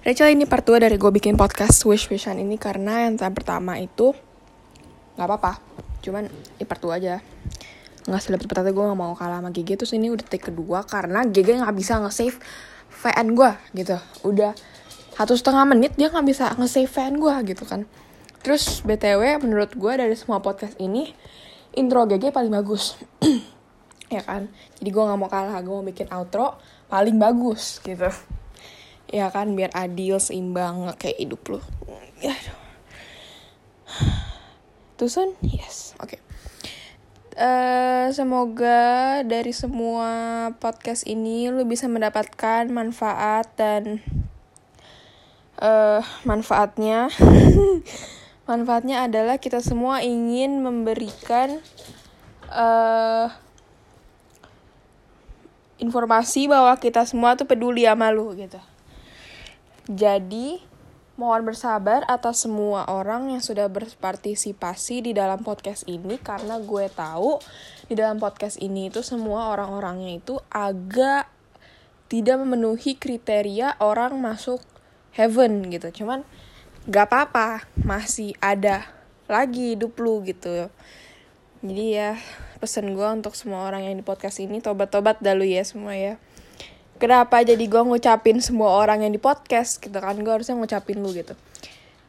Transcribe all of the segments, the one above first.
Rachel ini part 2 dari gue bikin podcast Wish Wishan ini karena yang pertama itu nggak apa-apa, cuman ini part 2 aja. Nggak selebet pertama gue nggak mau kalah sama GG terus ini udah take kedua karena GG nggak bisa nge-save VN gue gitu. Udah satu setengah menit dia nggak bisa nge-save VN gue gitu kan. Terus BTW menurut gue dari semua podcast ini intro GG paling bagus. ya kan? Jadi gue nggak mau kalah, gue mau bikin outro paling bagus gitu ya kan biar adil seimbang kayak hidup lu. Ya Tusun? Yes oke. Okay. uh, semoga dari semua podcast ini lu bisa mendapatkan manfaat dan uh, manfaatnya. Manfaatnya adalah kita semua ingin memberikan uh, informasi bahwa kita semua tuh peduli sama lu gitu jadi, mohon bersabar atas semua orang yang sudah berpartisipasi di dalam podcast ini karena gue tahu di dalam podcast ini itu semua orang-orangnya itu agak tidak memenuhi kriteria orang masuk heaven gitu. Cuman gak apa-apa, masih ada lagi hidup lu gitu. Jadi ya pesen gue untuk semua orang yang di podcast ini tobat-tobat dulu ya semua ya kenapa jadi gue ngucapin semua orang yang di podcast gitu kan? Gue harusnya ngucapin lu gitu.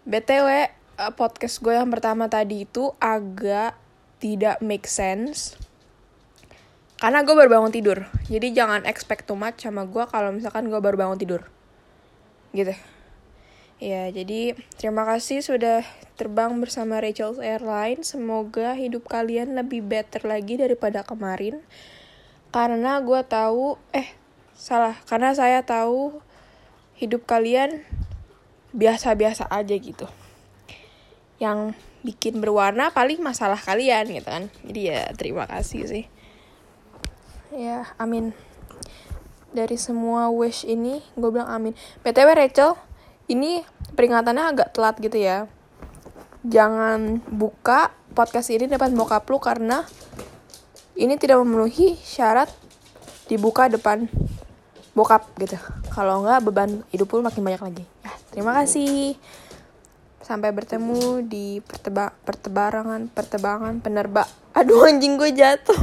Btw eh, podcast gue yang pertama tadi itu agak tidak make sense. Karena gue baru bangun tidur. Jadi jangan expect too much sama gue kalau misalkan gue baru bangun tidur. Gitu. Ya jadi terima kasih sudah terbang bersama Rachel's Airline semoga hidup kalian lebih better lagi daripada kemarin. Karena gue tahu eh salah karena saya tahu hidup kalian biasa-biasa aja gitu. Yang bikin berwarna paling masalah kalian gitu kan. Jadi ya terima kasih sih. Ya amin. Dari semua wish ini gue bilang amin. Btw Rachel ini peringatannya agak telat gitu ya. Jangan buka podcast ini depan bokap lu karena ini tidak memenuhi syarat dibuka depan bokap gitu. Kalau nggak beban hidup pun makin banyak lagi. Ya, terima kasih. Sampai bertemu di perteba pertebarangan pertebangan penerba aduh anjing gue jatuh.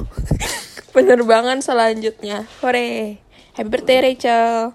Penerbangan selanjutnya. Hore. Happy birthday Rachel